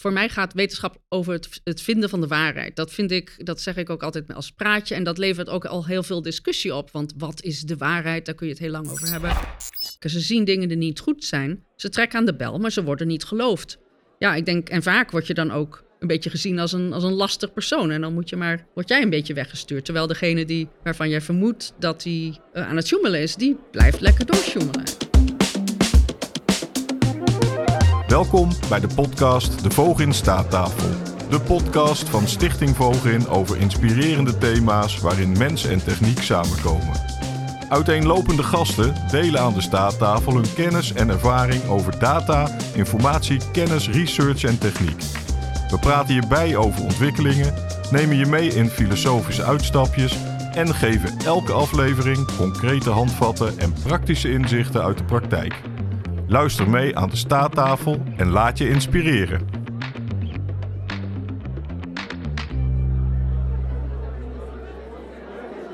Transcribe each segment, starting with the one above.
voor mij gaat wetenschap over het, het, vinden van de waarheid. Dat vind ik, dat zeg ik ook altijd als praatje. En dat levert ook al heel veel discussie op. Want wat is de waarheid? Daar kun je het heel lang over hebben. Ze zien dingen die niet goed zijn. Ze trekken aan de bel, maar ze worden niet geloofd. Ja, ik denk, en vaak word je dan ook een beetje gezien als een, als een lastig persoon. En dan moet je maar, word jij een beetje weggestuurd. Terwijl degene die, waarvan jij vermoedt dat hij uh, aan het joemelen is, die blijft lekker doorsjoemelen. Welkom bij de podcast De Vogin Staattafel. De podcast van Stichting Vogin over inspirerende thema's waarin mens en techniek samenkomen. Uiteenlopende gasten delen aan de staattafel hun kennis en ervaring over data, informatie, kennis, research en techniek. We praten hierbij over ontwikkelingen, nemen je mee in filosofische uitstapjes en geven elke aflevering concrete handvatten en praktische inzichten uit de praktijk. Luister mee aan de staattafel en laat je inspireren.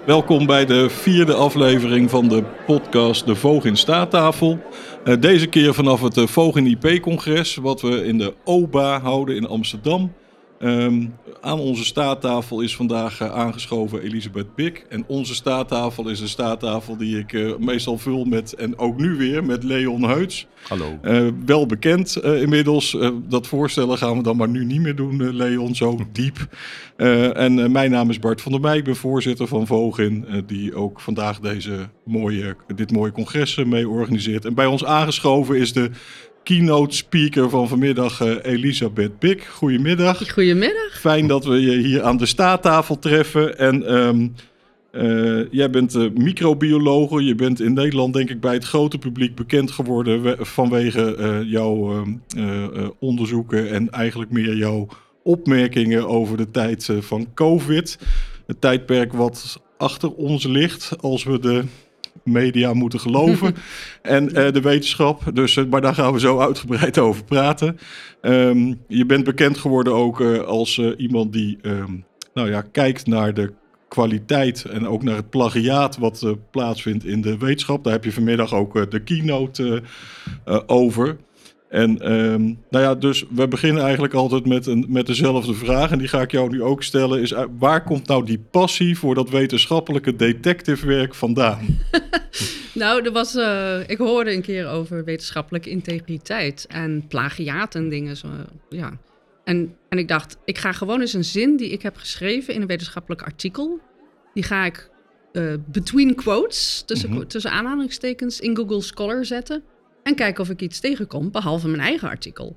Welkom bij de vierde aflevering van de podcast De Voog in Staattafel. Uh, deze keer vanaf het uh, Voog in IP-congres, wat we in de OBA houden in Amsterdam. Um, aan onze staattafel is vandaag uh, aangeschoven Elisabeth Bik. En onze staattafel is een staattafel die ik uh, meestal vul met, en ook nu weer, met Leon Heuts. Hallo. Uh, wel bekend inmiddels. dat voorstellen gaan we dan maar nu niet meer doen, Leon, zo diep. en mijn naam is Bart van der Meij. Ik ben voorzitter van Vogin, die ook vandaag deze mooie, dit mooie congres mee organiseert. En bij ons aangeschoven is de keynote speaker van vanmiddag, uh, Elisabeth Bik. Goedemiddag. Goedemiddag. Fijn dat we je hier aan de staattafel treffen. En um, uh, jij bent uh, microbiologe. Je bent in Nederland denk ik bij het grote publiek bekend geworden vanwege jouw ehm, onderzoeken en eigenlijk meer jouw opmerkingen over de tijd van COVID. Het tijdperk wat achter ons ligt als we de media moeten geloven. en uh, de wetenschap. Dus, uh, maar daar gaan we zo uitgebreid over praten. Um, je bent bekend geworden ook uh, als iemand die um, nou ja, kijkt naar de kwaliteit en ook naar het plagiaat wat plaatsvindt in de wetenschap. Daar heb je vanmiddag ook de keynote over. En um, nou ja, dus we beginnen eigenlijk altijd met, een, met dezelfde vraag. En die ga ik jou nu ook stellen. Is waar komt nou die passie voor dat wetenschappelijke detective werk vandaan? nou, er was, uh, ik hoorde een keer over wetenschappelijke integriteit en plagiaat en dingen. Zo, ja. en, en ik dacht, ik ga gewoon eens een zin die ik heb geschreven in een wetenschappelijk artikel. Die ga ik uh, between quotes, tussen, mm -hmm. tussen aanhalingstekens, in Google Scholar zetten. En kijken of ik iets tegenkom, behalve mijn eigen artikel.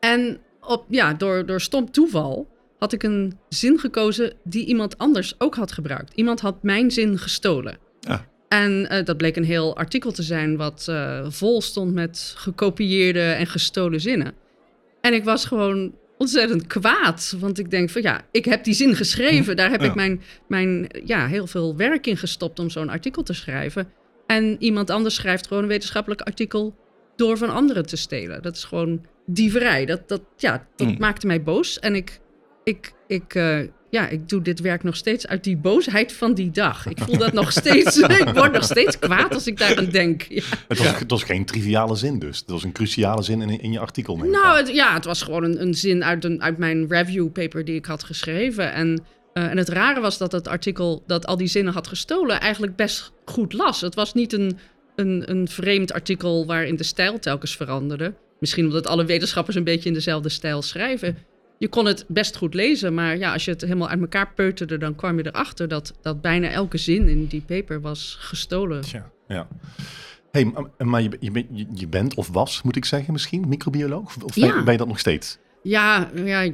En op, ja, door, door stom toeval had ik een zin gekozen die iemand anders ook had gebruikt. Iemand had mijn zin gestolen. Ah. En uh, dat bleek een heel artikel te zijn wat uh, vol stond met gekopieerde en gestolen zinnen. En ik was gewoon ontzettend kwaad. Want ik denk van ja, ik heb die zin geschreven. Daar heb ja. ik mijn, mijn ja, heel veel werk in gestopt om zo'n artikel te schrijven. En iemand anders schrijft gewoon een wetenschappelijk artikel door van anderen te stelen. Dat is gewoon dieverij. Dat, dat, ja, dat mm. maakte mij boos. En ik, ik, ik, uh, ja, ik doe dit werk nog steeds uit die boosheid van die dag. Ik voel dat nog steeds. ik word nog steeds kwaad als ik daaraan denk. Ja. Het, was, het was geen triviale zin dus. Het was een cruciale zin in, in je artikel. Nou, het, ja, het was gewoon een, een zin uit, een, uit mijn review paper die ik had geschreven. En uh, en het rare was dat het artikel dat al die zinnen had gestolen eigenlijk best goed las. Het was niet een, een, een vreemd artikel waarin de stijl telkens veranderde. Misschien omdat alle wetenschappers een beetje in dezelfde stijl schrijven. Je kon het best goed lezen, maar ja, als je het helemaal uit elkaar peuterde, dan kwam je erachter dat, dat bijna elke zin in die paper was gestolen. Ja, ja. hey, maar je, je, je bent of was, moet ik zeggen, misschien microbioloog? Of ja. ben je dat nog steeds? Ja, ja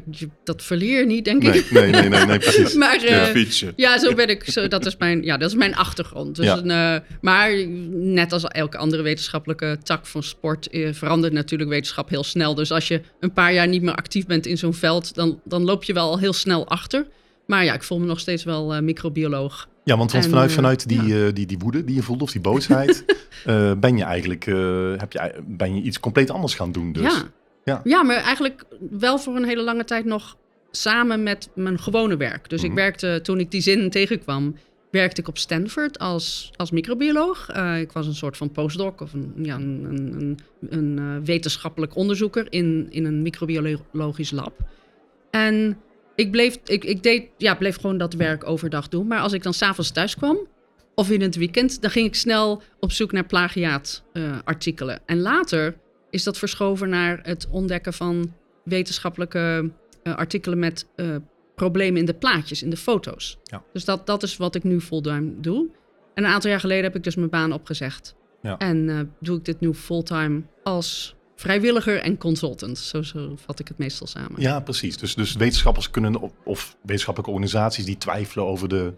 dat verleer je niet, denk nee, ik. Nee, nee, nee, nee precies. maar uh, ja, fietsen. Ja, zo ben ik. Zo, dat, is mijn, ja, dat is mijn achtergrond. Dus Ja. een, uh, maar net als elke andere wetenschappelijke tak van sport uh, verandert natuurlijk wetenschap heel snel. Dus als je een paar jaar niet meer actief bent in zo'n veld, dan, dan loop je wel heel snel achter. Maar ja, ik voel me nog steeds wel uh, microbioloog. Ja, want, want En, vanuit, eh, vanuit die, ja. eh, die, die woede die je voelde, of die boosheid, eh, ben je eigenlijk eh, heb je, ben je iets compleet anders gaan doen. Dus. Ja. Ja. ja, maar eigenlijk wel voor een hele lange tijd nog samen met mijn gewone werk. Dus Mhm. ik werkte, toen ik die zin tegenkwam, werkte ik op Stanford als, als microbioloog. Uh, ik was een soort van postdoc of een, ja, een, een, een uh, wetenschappelijk onderzoeker in, in een microbiologisch lab. En ik bleef, ik, ik deed, ja, bleef gewoon dat werk overdag doen. Maar als ik dan s'avonds thuis kwam, of in het weekend, dan ging ik snel op zoek naar plagiaatartikelen. Uh, en later is dat verschoven naar het ontdekken van wetenschappelijke artikelen met problemen in de plaatjes, in de foto's. Ja. Dus dat, dat is wat ik nu fulltime doe. En een aantal jaar geleden heb ik dus mijn baan opgezegd. Ja. En uh, doe ik dit nu fulltime als vrijwilliger en consultant. Zo, zo vat ik het meestal samen. Ja, precies. Dus, dus wetenschappers kunnen, of wetenschappelijke organisaties die twijfelen over de,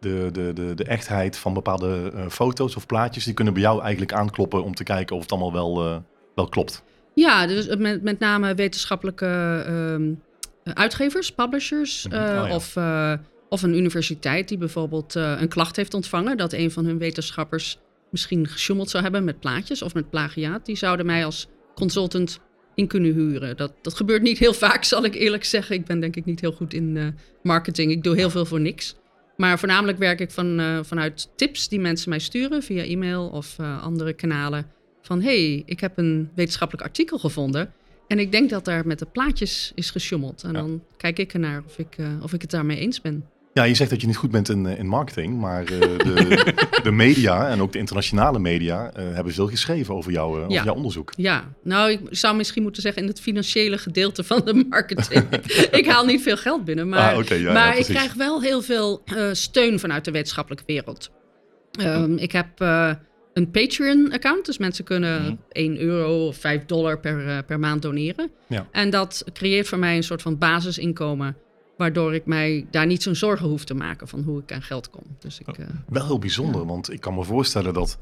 de, de, de, de echtheid van bepaalde uh, foto's of plaatjes, die kunnen bij jou eigenlijk aankloppen om te kijken of het allemaal wel, uh, wel klopt. Ja, dus met, met name wetenschappelijke uh, eh, uitgevers, publishers mhm. eh, oh, of, eh, of een universiteit die bijvoorbeeld een klacht heeft ontvangen dat een van hun wetenschappers misschien gesjoemeld zou hebben met plaatjes of met plagiaat. Die zouden mij als consultant in kunnen huren. Dat, dat gebeurt niet heel vaak, zal ik eerlijk zeggen. Ik ben denk ik niet heel goed in marketing. Ik doe heel veel voor niks. Maar voornamelijk werk ik van, vanuit tips die mensen mij sturen via e-mail of andere kanalen. Van hey, ik heb een wetenschappelijk artikel gevonden. En ik denk dat daar met de plaatjes is gesjommeld. En dan kijk ik ernaar of ik, uh, of ik het daarmee eens ben. Ja, je zegt dat je niet goed bent in, eh, in marketing, maar uh, de, de, media en ook de internationale media uh, hebben veel geschreven over, jou, over jouw onderzoek. Ja, nou, ik zou misschien moeten zeggen in het financiële gedeelte van de marketing. ik haal niet veel geld binnen, maar, ah, okay, ja, maar ik krijg wel heel veel steun vanuit de wetenschappelijke wereld. Um, ik heb een Patreon-account. Dus mensen kunnen mm 1 euro of 5 dollar per, uh, per maand doneren. Ja. En dat creëert voor mij een soort van basisinkomen. Waardoor ik mij daar niet zo'n zorgen hoef te maken van hoe ik aan geld kom. Dus ik, uh, Wel heel bijzonder, ja. want ik kan me voorstellen dat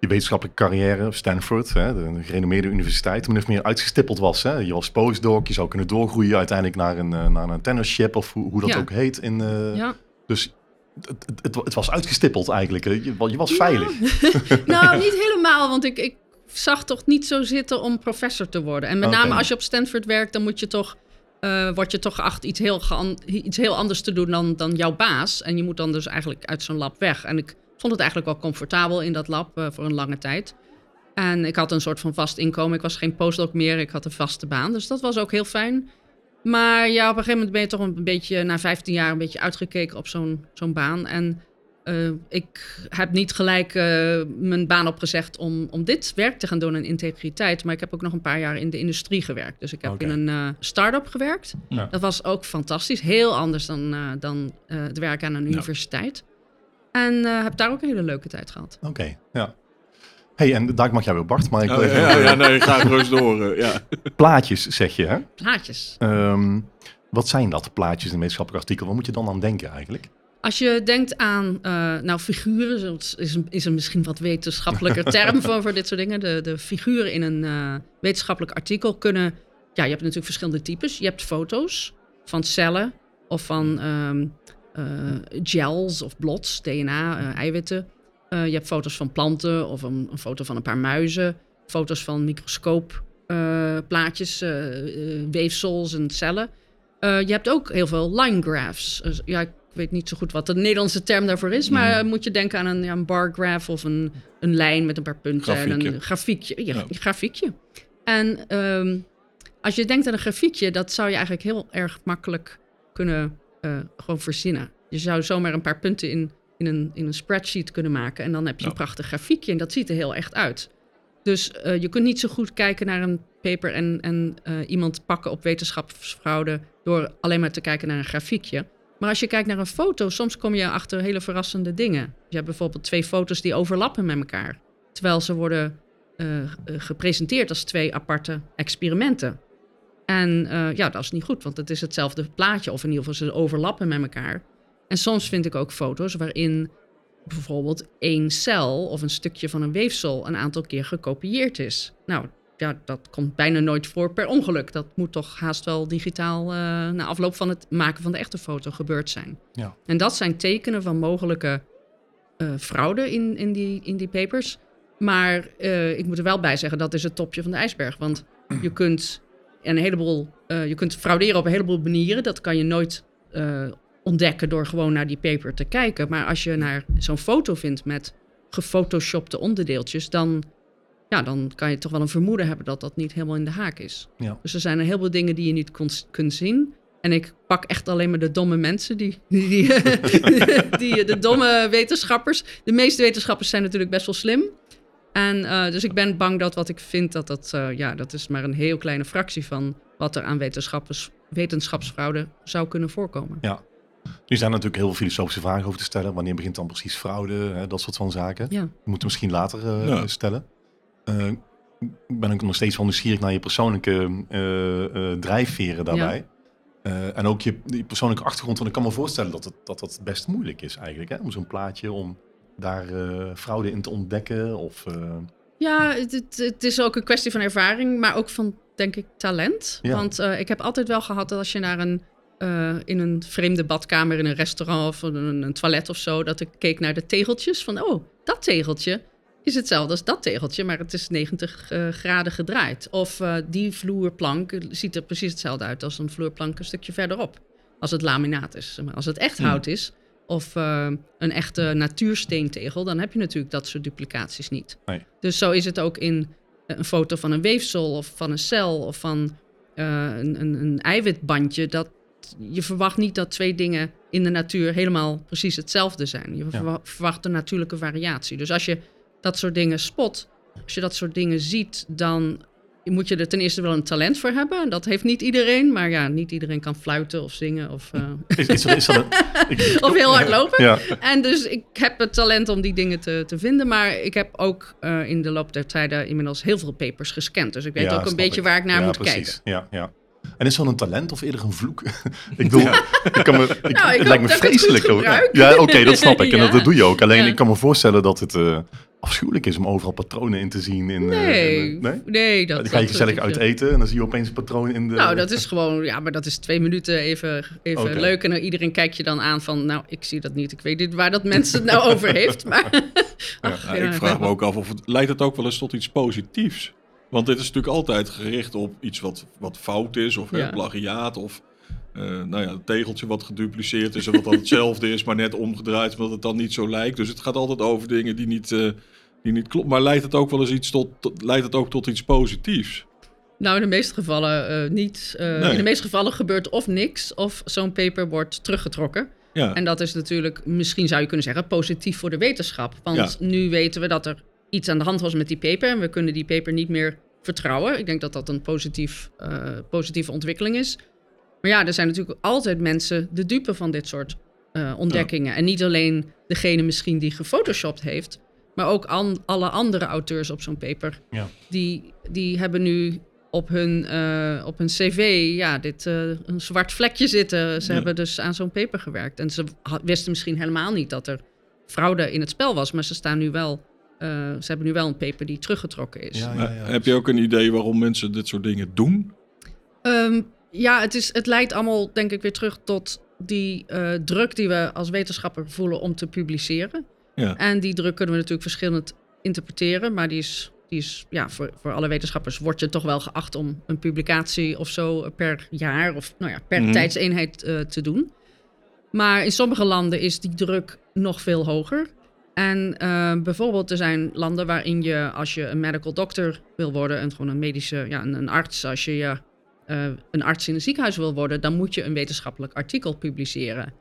je wetenschappelijke carrière op Stanford, hè, de gerenommeerde universiteit, min of meer uitgestippeld was. Hè? Je was postdoc, je zou kunnen doorgroeien uiteindelijk naar een, uh, naar een tennership of hoe, hoe dat ja. ook heet. In, uh, ja. Dus het, het, het, was uitgestippeld eigenlijk. Je, je was veilig. nou, niet helemaal, want ik, ik zag toch niet zo zitten om professor te worden. En met name als je op Stanford werkt, dan moet je toch, uh, word je toch geacht iets heel, iets heel anders te doen dan, dan jouw baas. En je moet dan dus eigenlijk uit zo'n lab weg. En ik vond het eigenlijk wel comfortabel in dat lab uh, voor een lange tijd. En ik had een soort van vast inkomen. Ik was geen postdoc meer, ik had een vaste baan. Dus dat was ook heel fijn. Maar ja, op een gegeven moment ben je toch een beetje na 15 jaar een beetje uitgekeken op zo'n zo'n baan. En uh, ik heb niet gelijk uh, mijn baan opgezegd om, om dit werk te gaan doen in integriteit. Maar ik heb ook nog een paar jaar in de industrie gewerkt. Dus ik heb okay. in een uh, start-up gewerkt. Ja. Dat was ook fantastisch. Heel anders dan, dan het werk aan een ja. universiteit. En heb daar ook een hele leuke tijd gehad. Oké, ja hey, en daar mag jij weer Bart, maar ik oh, ja, ja, nee, ga gerust door. ja. Plaatjes, zeg je, hè? Plaatjes. Um, wat zijn dat, plaatjes in een wetenschappelijk artikel? Wat moet je dan aan denken eigenlijk? Als je denkt aan, uh, nou, figuren, dat is een, is een misschien wat wetenschappelijker term voor, voor dit soort dingen. De, de figuren in een uh, wetenschappelijk artikel kunnen, ja, je hebt natuurlijk verschillende types. Je hebt foto's van cellen of van um, uh, gels of blots, DNA, eiwitten. Uh, je hebt foto's van planten of een, een, foto van een paar muizen. Foto's van microscoopplaatjes, uh, uh, weefsels en cellen. je hebt ook heel veel line graphs. Ja, ik weet niet zo goed wat de Nederlandse term daarvoor is. Maar moet je denken aan een, ja, een bar graph of een, een lijn met een paar punten grafiekje. en een grafiekje. Ja. Een grafiekje. En um, als je denkt aan een grafiekje, dat zou je eigenlijk heel erg makkelijk kunnen gewoon verzinnen. Je zou zomaar een paar punten in in een, in een spreadsheet kunnen maken. En dan heb je een prachtig grafiekje en dat ziet er heel echt uit. Dus uh, je kunt niet zo goed kijken naar een paper en, en uh, iemand pakken op wetenschapsfraude door alleen maar te kijken naar een grafiekje. Maar als je kijkt naar een foto, soms kom je achter hele verrassende dingen. Je hebt bijvoorbeeld twee foto's die overlappen met elkaar. Terwijl ze worden uh, gepresenteerd als twee aparte experimenten. En ja, dat is niet goed, want het is hetzelfde plaatje, of in ieder geval ze overlappen met elkaar. En soms vind ik ook foto's waarin bijvoorbeeld één cel of een stukje van een weefsel een aantal keer gekopieerd is. Nou, ja, dat komt bijna nooit voor per ongeluk. Dat moet toch haast wel digitaal uh, na afloop van het maken van de echte foto gebeurd zijn. Ja. En dat zijn tekenen van mogelijke uh, fraude in, in, die, in die papers. Maar uh, ik moet er wel bij zeggen, dat is het topje van de ijsberg. Want je kunt een heleboel, je kunt frauderen op een heleboel manieren. Dat kan je nooit ontdekken door gewoon naar die paper te kijken. Maar als je naar zo'n foto vindt met gefotoshopte onderdeeltjes, dan, ja, dan kan je toch wel een vermoeden hebben dat dat niet helemaal in de haak is. Ja. Dus er zijn een heleboel dingen die je niet kunt zien. En ik pak echt alleen maar de domme mensen, die, die, die, die- de domme wetenschappers. De meeste wetenschappers zijn natuurlijk best wel slim. En eh, dus ik ben bang dat wat ik vind, dat dat, eh, ja, dat is maar een heel kleine fractie van wat er aan wetenschappers, wetenschapsfraude zou kunnen voorkomen. Nu zijn er natuurlijk heel veel filosofische vragen over te stellen. Wanneer begint dan precies fraude? Hè, dat soort van zaken. Ja. We moeten misschien later eh, Ja. stellen. Eh, ik ben ook nog steeds wel nieuwsgierig naar je persoonlijke eh, eh, drijfveren daarbij. Eh, en ook je, die persoonlijke achtergrond. Want ik kan me voorstellen dat het, dat, dat best moeilijk is eigenlijk. Hè? Om zo'n plaatje, om daar eh, fraude in te ontdekken. Of, eh, Ja, het, het, is ook een kwestie van ervaring, maar ook van, denk ik, talent. Ja. Want eh, ik heb altijd wel gehad dat als je naar een, eh, in een vreemde badkamer, in een restaurant of een, een toilet of zo, dat ik keek naar de tegeltjes van, oh, dat tegeltje is hetzelfde als dat tegeltje, maar het is 90 eh, graden gedraaid. Of eh, die vloerplank ziet er precies hetzelfde uit als een vloerplank een stukje verderop. Als het laminaat is. Maar als het echt Hmm. hout is, of een echte natuursteentegel, dan heb je natuurlijk dat soort duplicaties niet. Nee. Dus zo is het ook in een foto van een weefsel of van een cel of van een, een, een eiwitbandje. Dat, je verwacht niet dat twee dingen in de natuur helemaal precies hetzelfde zijn. Je verwa- verwacht een natuurlijke variatie. Dus als je dat soort dingen spot, als je dat soort dingen ziet, dan moet je er ten eerste wel een talent voor hebben. En Dat heeft niet iedereen, maar ja, niet iedereen kan fluiten of zingen of, eh, is, is, is een, ik- of heel hard lopen. Ja, En dus ik heb het talent om die dingen te, te vinden. Maar ik heb ook eh, in de loop der tijden inmiddels heel veel papers gescand. Dus ik weet Ja, ook een beetje ik. waar ik naar ja, moet precies. kijken. Ja, ja. En is dat een talent of eerder een vloek? ik bedoel, ik kan me, ik, Nou, ik het lijkt me het vreselijk. Ja, oké, dat snap ik. En dat, Ja. dat doe je ook. Alleen Ja. ik kan me voorstellen dat het eh, afschuwelijk is om overal patronen in te zien. In, eh, Nee, in, eh, nee? nee. dat, dan ga je dat- gezellig uit eten en dan zie je opeens een patroon in de... Nou, dat is gewoon, ja, maar dat is twee minuten even, even leuk. En dan iedereen kijkt je dan aan van, nou, ik zie dat niet. Ik weet niet waar dat mensen het nou over heeft. Maar ach, Ja, ja, ik vraag me ook af of het leidt het ook wel eens tot iets positiefs. Want dit is natuurlijk altijd gericht op iets wat, wat fout is, of hè, plagiaat, of eh, nou ja, het tegeltje wat gedupliceerd is en wat dan hetzelfde is, maar net omgedraaid, omdat het dan niet zo lijkt. Dus het gaat altijd over dingen die niet, eh, die niet kloppen. Maar leidt het ook wel eens iets tot, tot- leidt het ook tot iets positiefs? Nou, in de meeste gevallen eh, niet. Nee. In de meeste gevallen gebeurt of niks, of zo'n paper wordt teruggetrokken. Ja, En dat is natuurlijk, misschien zou je kunnen zeggen, positief voor de wetenschap. Want Ja. nu weten we dat er iets aan de hand was met die paper. En we kunnen die paper niet meer vertrouwen. Ik denk dat dat een positief, eh, positieve ontwikkeling is. Maar ja, er zijn natuurlijk altijd mensen de dupe van dit soort eh, ontdekkingen. En niet alleen degene misschien die gefotoshopt heeft, maar ook an- alle andere auteurs op zo'n paper. Ja. Die, die hebben nu op hun, eh, op hun cv ja, dit, een zwart vlekje zitten. Ze Ja. hebben dus aan zo'n paper gewerkt. En ze wisten misschien helemaal niet dat er fraude in het spel was. Maar ze, staan nu wel, eh, ze hebben nu wel een paper die teruggetrokken is. Ja, Maar heb je ook een idee waarom mensen dit soort dingen doen? Ehm, ja, het, is, het leidt allemaal denk ik weer terug tot die eh, druk die we als wetenschapper voelen om te publiceren. Ja. En die druk kunnen we natuurlijk verschillend interpreteren, maar die is, die is ja, voor, voor alle wetenschappers wordt je toch wel geacht om een publicatie of zo per jaar of nou ja, per Mhm. tijdseenheid eh, te doen. Maar in sommige landen is die druk nog veel hoger. En eh, bijvoorbeeld, er zijn landen waarin je, als je een medical doctor wil worden, en gewoon een medische, ja, een, een arts, als je eh, een arts in een ziekenhuis wil worden, dan moet je een wetenschappelijk artikel publiceren.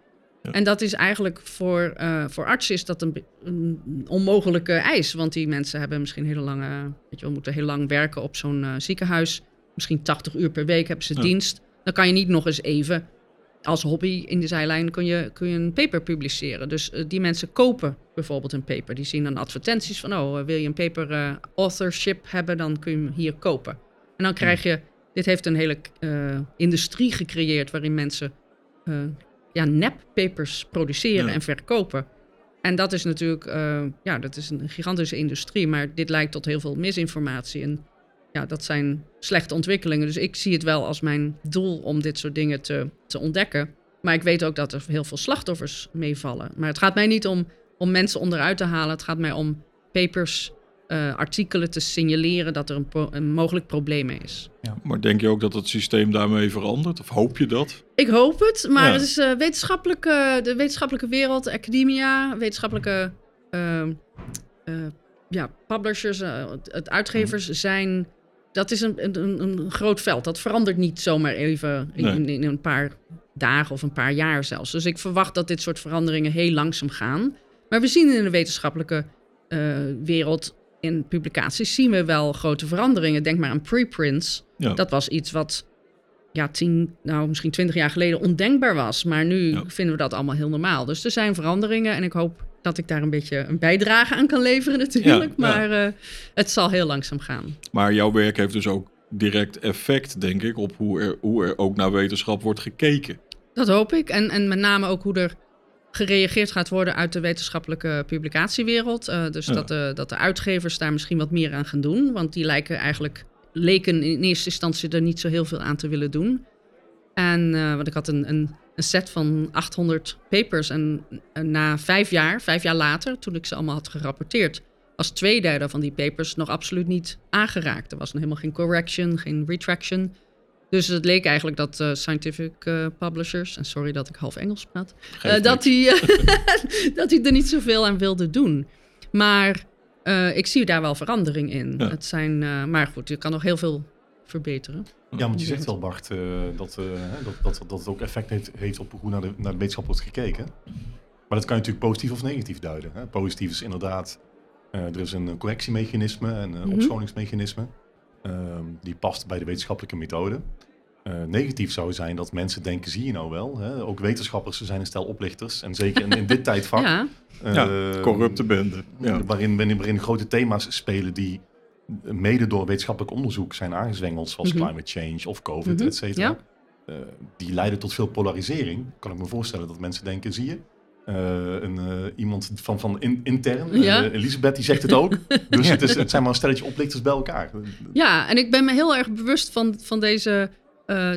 Ja. En dat is eigenlijk voor, eh, voor artsen is dat een, onmogelijke eis. Want die mensen hebben misschien hele lange, weet je wel, moeten heel lang werken op zo'n ziekenhuis. Misschien 80 uur per week hebben ze Ja. dienst. Dan kan je niet nog eens even als hobby in de zijlijn kun je, kun je een paper publiceren. Dus eh, die mensen kopen bijvoorbeeld een paper. Die zien dan advertenties van, oh, wil je een paper eh, authorship hebben, dan kun je hem hier kopen. En dan krijg je, dit heeft een hele eh, industrie gecreëerd waarin mensen ja, nep-papers produceren Ja. en verkopen. En dat is natuurlijk, ja, dat is een gigantische industrie, maar dit leidt tot heel veel misinformatie. En ja, dat zijn slechte ontwikkelingen. Dus ik zie het wel als mijn doel om dit soort dingen te, te ontdekken. Maar ik weet ook dat er heel veel slachtoffers meevallen. Maar het gaat mij niet om, om mensen onderuit te halen. Het gaat mij om papers eh, artikelen te signaleren dat er een, pro- een mogelijk probleem is. Maar denk je ook dat het systeem daarmee verandert? Of hoop je dat? Ik hoop het, maar Ja. het is eh, wetenschappelijke, de wetenschappelijke wereld, academia, wetenschappelijke ehm, eh, ja, publishers, het- het uitgevers zijn. Dat is een, een, een groot veld. Dat verandert niet zomaar even in, Nee. in, in een paar dagen of een paar jaar zelfs. Dus ik verwacht dat dit soort veranderingen heel langzaam gaan. Maar we zien in de wetenschappelijke eh, wereld, in publicaties, zien we wel grote veranderingen. Denk maar aan preprints. Ja. Dat was iets wat ja, tien, nou misschien twintig jaar geleden ondenkbaar was. Maar nu Ja. vinden we dat allemaal heel normaal. Dus er zijn veranderingen en ik hoop dat ik daar een beetje een bijdrage aan kan leveren natuurlijk. Ja, ja. maar eh, het zal heel langzaam gaan. Maar jouw werk heeft dus ook direct effect, denk ik, op hoe er, hoe er ook naar wetenschap wordt gekeken. Dat hoop ik. En, en met name ook hoe er gereageerd gaat worden uit de wetenschappelijke publicatiewereld. Eh, dus Ja. dat, de, dat de uitgevers daar misschien wat meer aan gaan doen. Want die lijken eigenlijk, leken in eerste instantie er niet zo heel veel aan te willen doen. En eh, want ik had een, een, een set van 800 papers. En, en na vijf jaar, vijf jaar later, toen ik ze allemaal had gerapporteerd, was twee derde van die papers nog absoluut niet aangeraakt. Er was nog helemaal geen correction, geen retraction. Dus het leek eigenlijk dat eh, scientific eh, publishers, en sorry dat ik half Engels praat, eh, dat, die, dat die er niet zoveel aan wilde doen. Maar ik zie daar wel verandering in. Ja. Het zijn, maar goed, je kan nog heel veel verbeteren. Ja, want je zegt wel, Bart, eh, dat, eh, hè, dat, dat, dat het ook effect heeft, heeft op hoe naar de, naar de wetenschap wordt gekeken. Maar dat kan je natuurlijk positief of negatief duiden. Hè? Positief is inderdaad, eh, er is een correctiemechanisme, een eh, Mhm. opscholingsmechanisme. Ehm, die past bij de wetenschappelijke methode. Eh, negatief zou zijn dat mensen denken, zie je nou wel, hè? ook wetenschappers zijn een stel oplichters. En zeker in, in dit tijdvak. Ja, Ja, eh, corrupte bende. Ja. Waarin, waarin, waarin grote thema's spelen die mede door wetenschappelijk onderzoek zijn aangezwengeld, zoals Mhm. climate change of COVID, Mhm, et cetera. ja. Eh, die leiden tot veel polarisering. Kan ik me voorstellen dat mensen denken, zie je, eh, een, eh, iemand van, van in- intern. Elisabeth, die zegt het ook. dus het, is, het zijn maar een stelletje oplichters bij elkaar. ja, en ik ben me heel erg bewust van, van deze,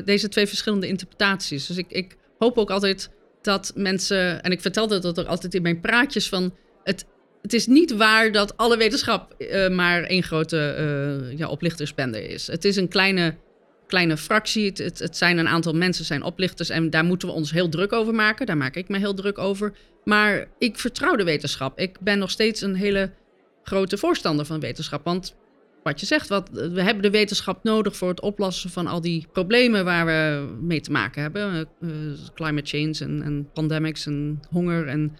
deze twee verschillende interpretaties. Dus ik, ik hoop ook altijd dat mensen, en ik vertelde dat ook altijd in mijn praatjes van het. Het is niet waar dat alle wetenschap eh, maar één grote eh ja, oplichtersbende is. Het is een kleine, kleine fractie. Het, het, zijn een aantal mensen, zijn oplichters. En daar moeten we ons heel druk over maken. Daar maak ik me heel druk over. Maar ik vertrouw de wetenschap. Ik ben nog steeds een hele grote voorstander van wetenschap. Want wat je zegt, wat, we hebben de wetenschap nodig voor het oplossen van al die problemen waar we mee te maken hebben. Eh, climate change en, en pandemics en honger en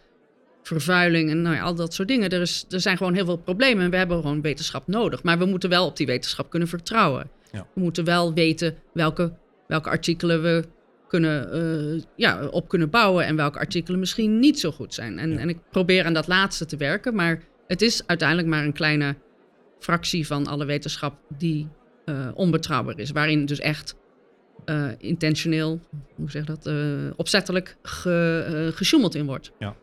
vervuiling en nou ja, al dat soort dingen. Er, is, er zijn gewoon heel veel problemen en we hebben gewoon wetenschap nodig. Maar we moeten wel op die wetenschap kunnen vertrouwen. Ja. We moeten wel weten welke, welke artikelen we kunnen, eh, ja, op kunnen bouwen en welke artikelen misschien niet zo goed zijn. En, Ja. en ik probeer aan dat laatste te werken, maar het is uiteindelijk maar een kleine fractie van alle wetenschap die eh, onbetrouwbaar is. Waarin dus echt eh, intentioneel, hoe zeg je dat, opzettelijk ge, gesjoemeld in wordt. Ja,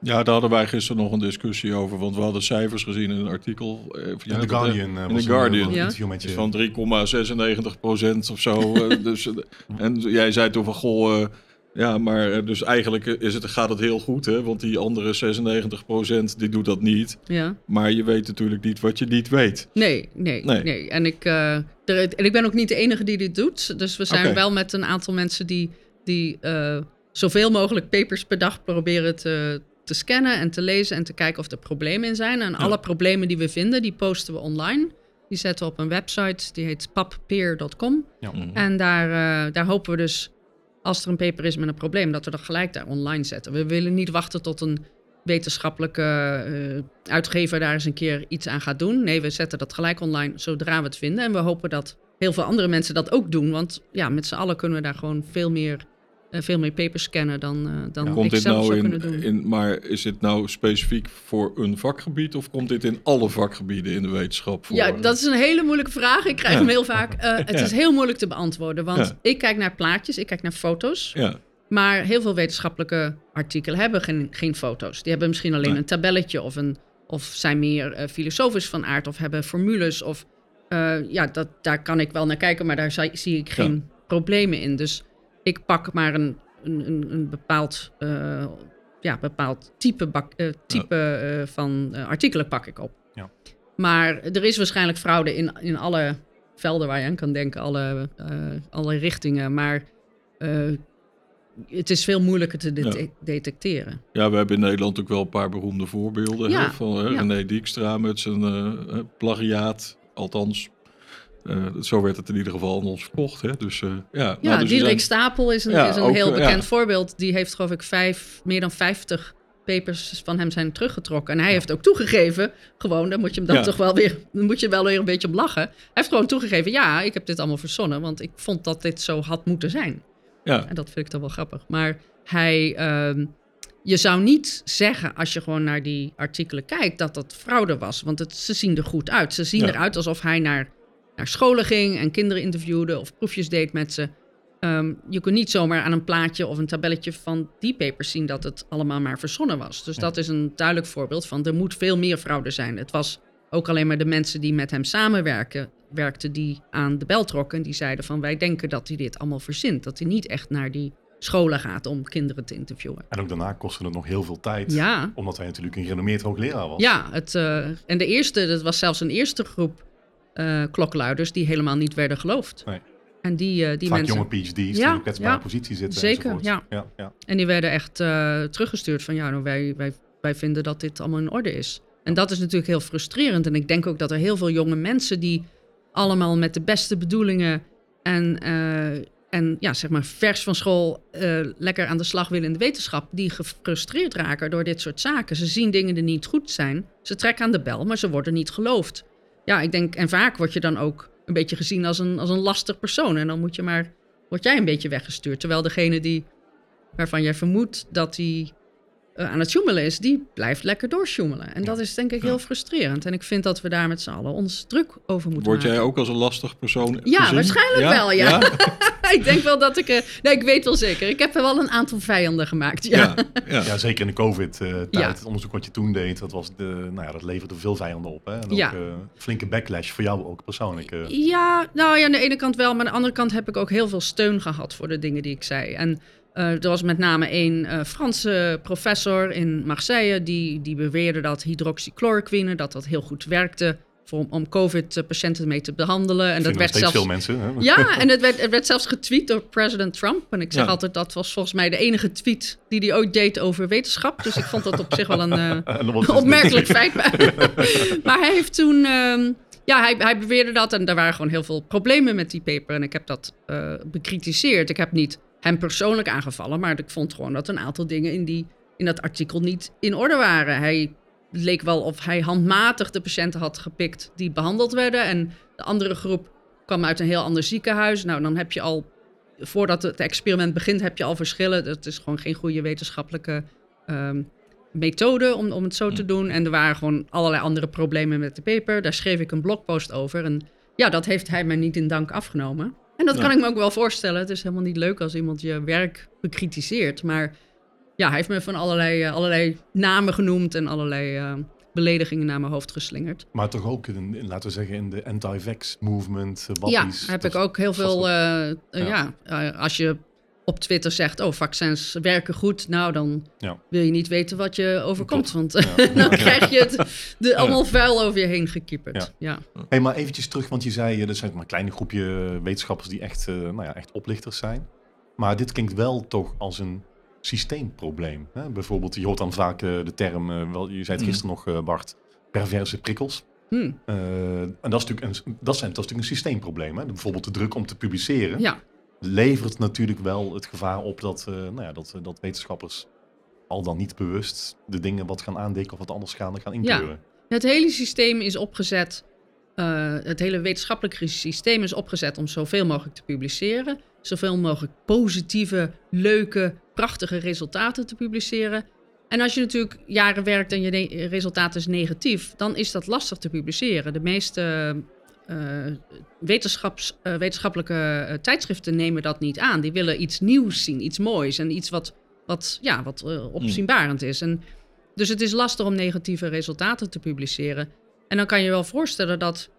daar hadden wij gisteren nog een discussie over. Want we hadden cijfers gezien in een artikel. eh, In ja, The dat- Guardian. eh, in The eh, Guardian. een Ja. met je. van 3,96 procent of zo. eh, dus, eh, en jij zei toen van, goh, eh, ja, maar eh, dus eigenlijk is het, gaat het heel goed, hè? Want die andere 96 procent, die doet dat niet. Ja. Maar je weet natuurlijk niet wat je niet weet. Nee, nee, Nee. nee. En, ik, eh, er- en ik ben ook niet de enige die dit doet. Dus we zijn wel met een aantal mensen die, die eh, zoveel mogelijk papers per dag proberen te, te scannen en te lezen en te kijken of er problemen in zijn. En alle problemen die we vinden, die posten we online. Die zetten we op een website, die heet pappeer.com. Ja. Mhm. En daar, eh, daar hopen we dus, als er een paper is met een probleem, dat we dat gelijk daar online zetten. We willen niet wachten tot een wetenschappelijke eh, uitgever daar eens een keer iets aan gaat doen. Nee, we zetten dat gelijk online zodra we het vinden. En we hopen dat heel veel andere mensen dat ook doen. Want ja, met z'n allen kunnen we daar gewoon veel meer, veel meer papers scannen dan, eh, dan Komt ik dit zelf nou zou in, kunnen doen. in, maar is dit nou specifiek voor een vakgebied of komt dit in alle vakgebieden in de wetenschap voor? Ja, dat is een hele moeilijke vraag. Ik krijg Ja. hem heel vaak. Eh, het Ja. is heel moeilijk te beantwoorden, want ik kijk naar plaatjes, ik kijk naar foto's. Ja, Maar heel veel wetenschappelijke artikelen hebben geen, geen foto's. Die hebben misschien alleen Nee. een tabelletje of, een, of zijn meer eh, filosofisch van aard of hebben formules. Of eh, ja, dat, daar kan ik wel naar kijken, maar daar zie, zie ik geen problemen in. Dus ik pak maar een, een, een, bepaald, eh, ja, bepaald type, bak, eh, type eh, van artikelen pak ik op. Ja. Maar er is waarschijnlijk fraude in, in alle velden waar je aan kan denken, alle, alle richtingen. Maar het is veel moeilijker te Ja. detecteren. Ja, we hebben in Nederland ook wel een paar beroemde voorbeelden. Ja, Hè, van hè, ja. René Dijkstra met zijn plagiaat. Althans, eh, zo werd het in ieder geval aan ons verkocht. Hè. Dus, eh, ja, Ja, nou, dus er Diederik zijn- Stapel is een, Ja, is een ook, heel eh, bekend ja. voorbeeld. Die heeft geloof ik vijf, meer dan 50 papers van hem zijn teruggetrokken. En hij heeft ook toegegeven, gewoon, dan moet je hem dan toch wel weer, dan moet je wel weer een beetje om lachen. Hij heeft gewoon toegegeven, ja, ik heb dit allemaal verzonnen, want ik vond dat dit zo had moeten zijn. ja, En dat vind ik dan wel grappig. Maar hij, ehm, je zou niet zeggen als je gewoon naar die artikelen kijkt dat dat fraude was. Want het, ze zien er goed uit. Ze zien eruit alsof hij naar, naar scholen ging en kinderen interviewde of proefjes deed met ze. Ehm, je kunt niet zomaar aan een plaatje of een tabelletje van die papers zien dat het allemaal maar verzonnen was. Dus Ja. dat is een duidelijk voorbeeld van er moet veel meer fraude zijn. Het was ook alleen maar de mensen die met hem samenwerken, werkten, die aan de bel trokken. Die zeiden van wij denken dat hij dit allemaal verzint. Dat hij niet echt naar die scholen gaat om kinderen te interviewen. En ook daarna kostte het nog heel veel tijd. Ja, Omdat hij natuurlijk een gerenommeerd hoogleraar was. ja het, eh, en de eerste, dat was zelfs een eerste groep eh, klokluiders die helemaal niet werden geloofd. Nee. En die, eh, die Vaak mensen. jonge PhD's die Ja, in een kwetsbare ja. positie zitten. Zeker, ja. ja, ja. En die werden echt eh, teruggestuurd van ja, nou, wij, wij, wij vinden dat dit allemaal in orde is. En dat is natuurlijk heel frustrerend. En ik denk ook dat er heel veel jonge mensen die allemaal met de beste bedoelingen en, en ja, zeg maar vers van school lekker aan de slag willen in de wetenschap, die gefrustreerd raken door dit soort zaken. Ze zien dingen die niet goed zijn. Ze trekken aan de bel, maar ze worden niet geloofd. Ja, ik denk, en vaak word je dan ook een beetje gezien als een, als een lastig persoon. En dan moet je maar, word jij een beetje weggestuurd. Terwijl degene die waarvan jij vermoedt dat hij eh, aan het sjoemelen is, die blijft lekker doorsjoemelen. En dat is denk ik heel frustrerend. En ik vind dat we daar met z'n allen ons druk over moeten Word jij maken. ook als een lastig persoon Ja, gezien? waarschijnlijk wel, ja. ik denk wel dat ik... eh, nee, ik weet wel zeker. Ik heb er wel een aantal vijanden gemaakt, ja. Ja, ja. Ja, zeker in de COVID-tijd. Ja. Het onderzoek wat je toen deed, dat, was de, nou ja, dat leverde veel vijanden op. Hè? En ook Ja. eh, flinke backlash voor jou ook persoonlijk. eh. Ja, nou ja, aan de ene kant wel. Maar aan de andere kant heb ik ook heel veel steun gehad voor de dingen die ik zei. En eh, er was met name één eh, Franse professor in Marseille... Die, die beweerde dat hydroxychloroquine, dat dat heel goed werkte... Voor, om COVID-patiënten mee te behandelen. En dat werd zelfs... veel mensen. Hè? Ja, en het werd, het werd zelfs getweet door president Trump. En ik zeg Ja. altijd, dat was volgens mij de enige tweet die hij ooit deed over wetenschap. Dus ik vond dat op zich wel een eh, het- opmerkelijk feit. maar hij heeft toen... ehm, ja, hij, hij beweerde dat en er waren gewoon heel veel problemen met die paper. En ik heb dat bekritiseerd. Ik heb niet hem persoonlijk aangevallen, maar ik vond gewoon dat een aantal dingen in, die, in dat artikel niet in orde waren. Hij leek wel of hij handmatig de patiënten had gepikt die behandeld werden. En de andere groep kwam uit een heel ander ziekenhuis. Nou, dan heb je al, voordat het experiment begint, heb je al verschillen. Dat is gewoon geen goede wetenschappelijke ehm, methode om, om het zo te doen. En er waren gewoon allerlei andere problemen met de paper. Daar schreef ik een blogpost over. En ja, dat heeft hij mij niet in dank afgenomen. En dat Ja. kan ik me ook wel voorstellen. Het is helemaal niet leuk als iemand je werk bekritiseert. Maar ja, hij heeft me van allerlei, eh, allerlei namen genoemd en allerlei eh, beledigingen naar mijn hoofd geslingerd. Maar toch ook, in, in, laten we zeggen, in de anti-vax movement. Uh, Ja, heb ik ook heel veel. eh, eh, Ja. ja, eh, als je op Twitter zegt: Oh, vaccins werken goed. Nou, dan Ja. wil je niet weten wat je overkomt. Want Ja. dan krijg je het de, allemaal vuil over je heen gekieperd. Ja. Hey, maar eventjes terug, want je zei, eh, er zijn maar een klein groepje wetenschappers die echt, eh, nou ja, echt oplichters zijn. Maar dit klinkt wel toch als een systeemprobleem. Hè? Bijvoorbeeld, je hoort dan vaak eh, de term, wel, je zei het Mhm. gisteren nog Bart, perverse prikkels. Hm, Eh, en dat is, natuurlijk een, dat, zijn, dat is natuurlijk een systeemprobleem. Hè? Bijvoorbeeld de druk om te publiceren ja. Levert natuurlijk wel het gevaar op dat, eh, nou ja, dat, dat wetenschappers al dan niet bewust de dingen wat gaan aandikken of wat anders gaan, gaan inkleuren. Het hele systeem is opgezet. eh, het hele wetenschappelijke systeem is opgezet om zoveel mogelijk te publiceren. Zoveel mogelijk positieve, leuke, prachtige resultaten te publiceren. En als je natuurlijk jaren werkt en je resultaat is negatief, dan is dat lastig te publiceren. De meeste eh, wetenschaps, eh, wetenschappelijke eh, tijdschriften nemen dat niet aan. Die willen iets nieuws zien, iets moois en iets wat, wat, ja, wat eh, opzienbarend is. En dus het is lastig om negatieve resultaten te publiceren. En dan kan je wel voorstellen dat,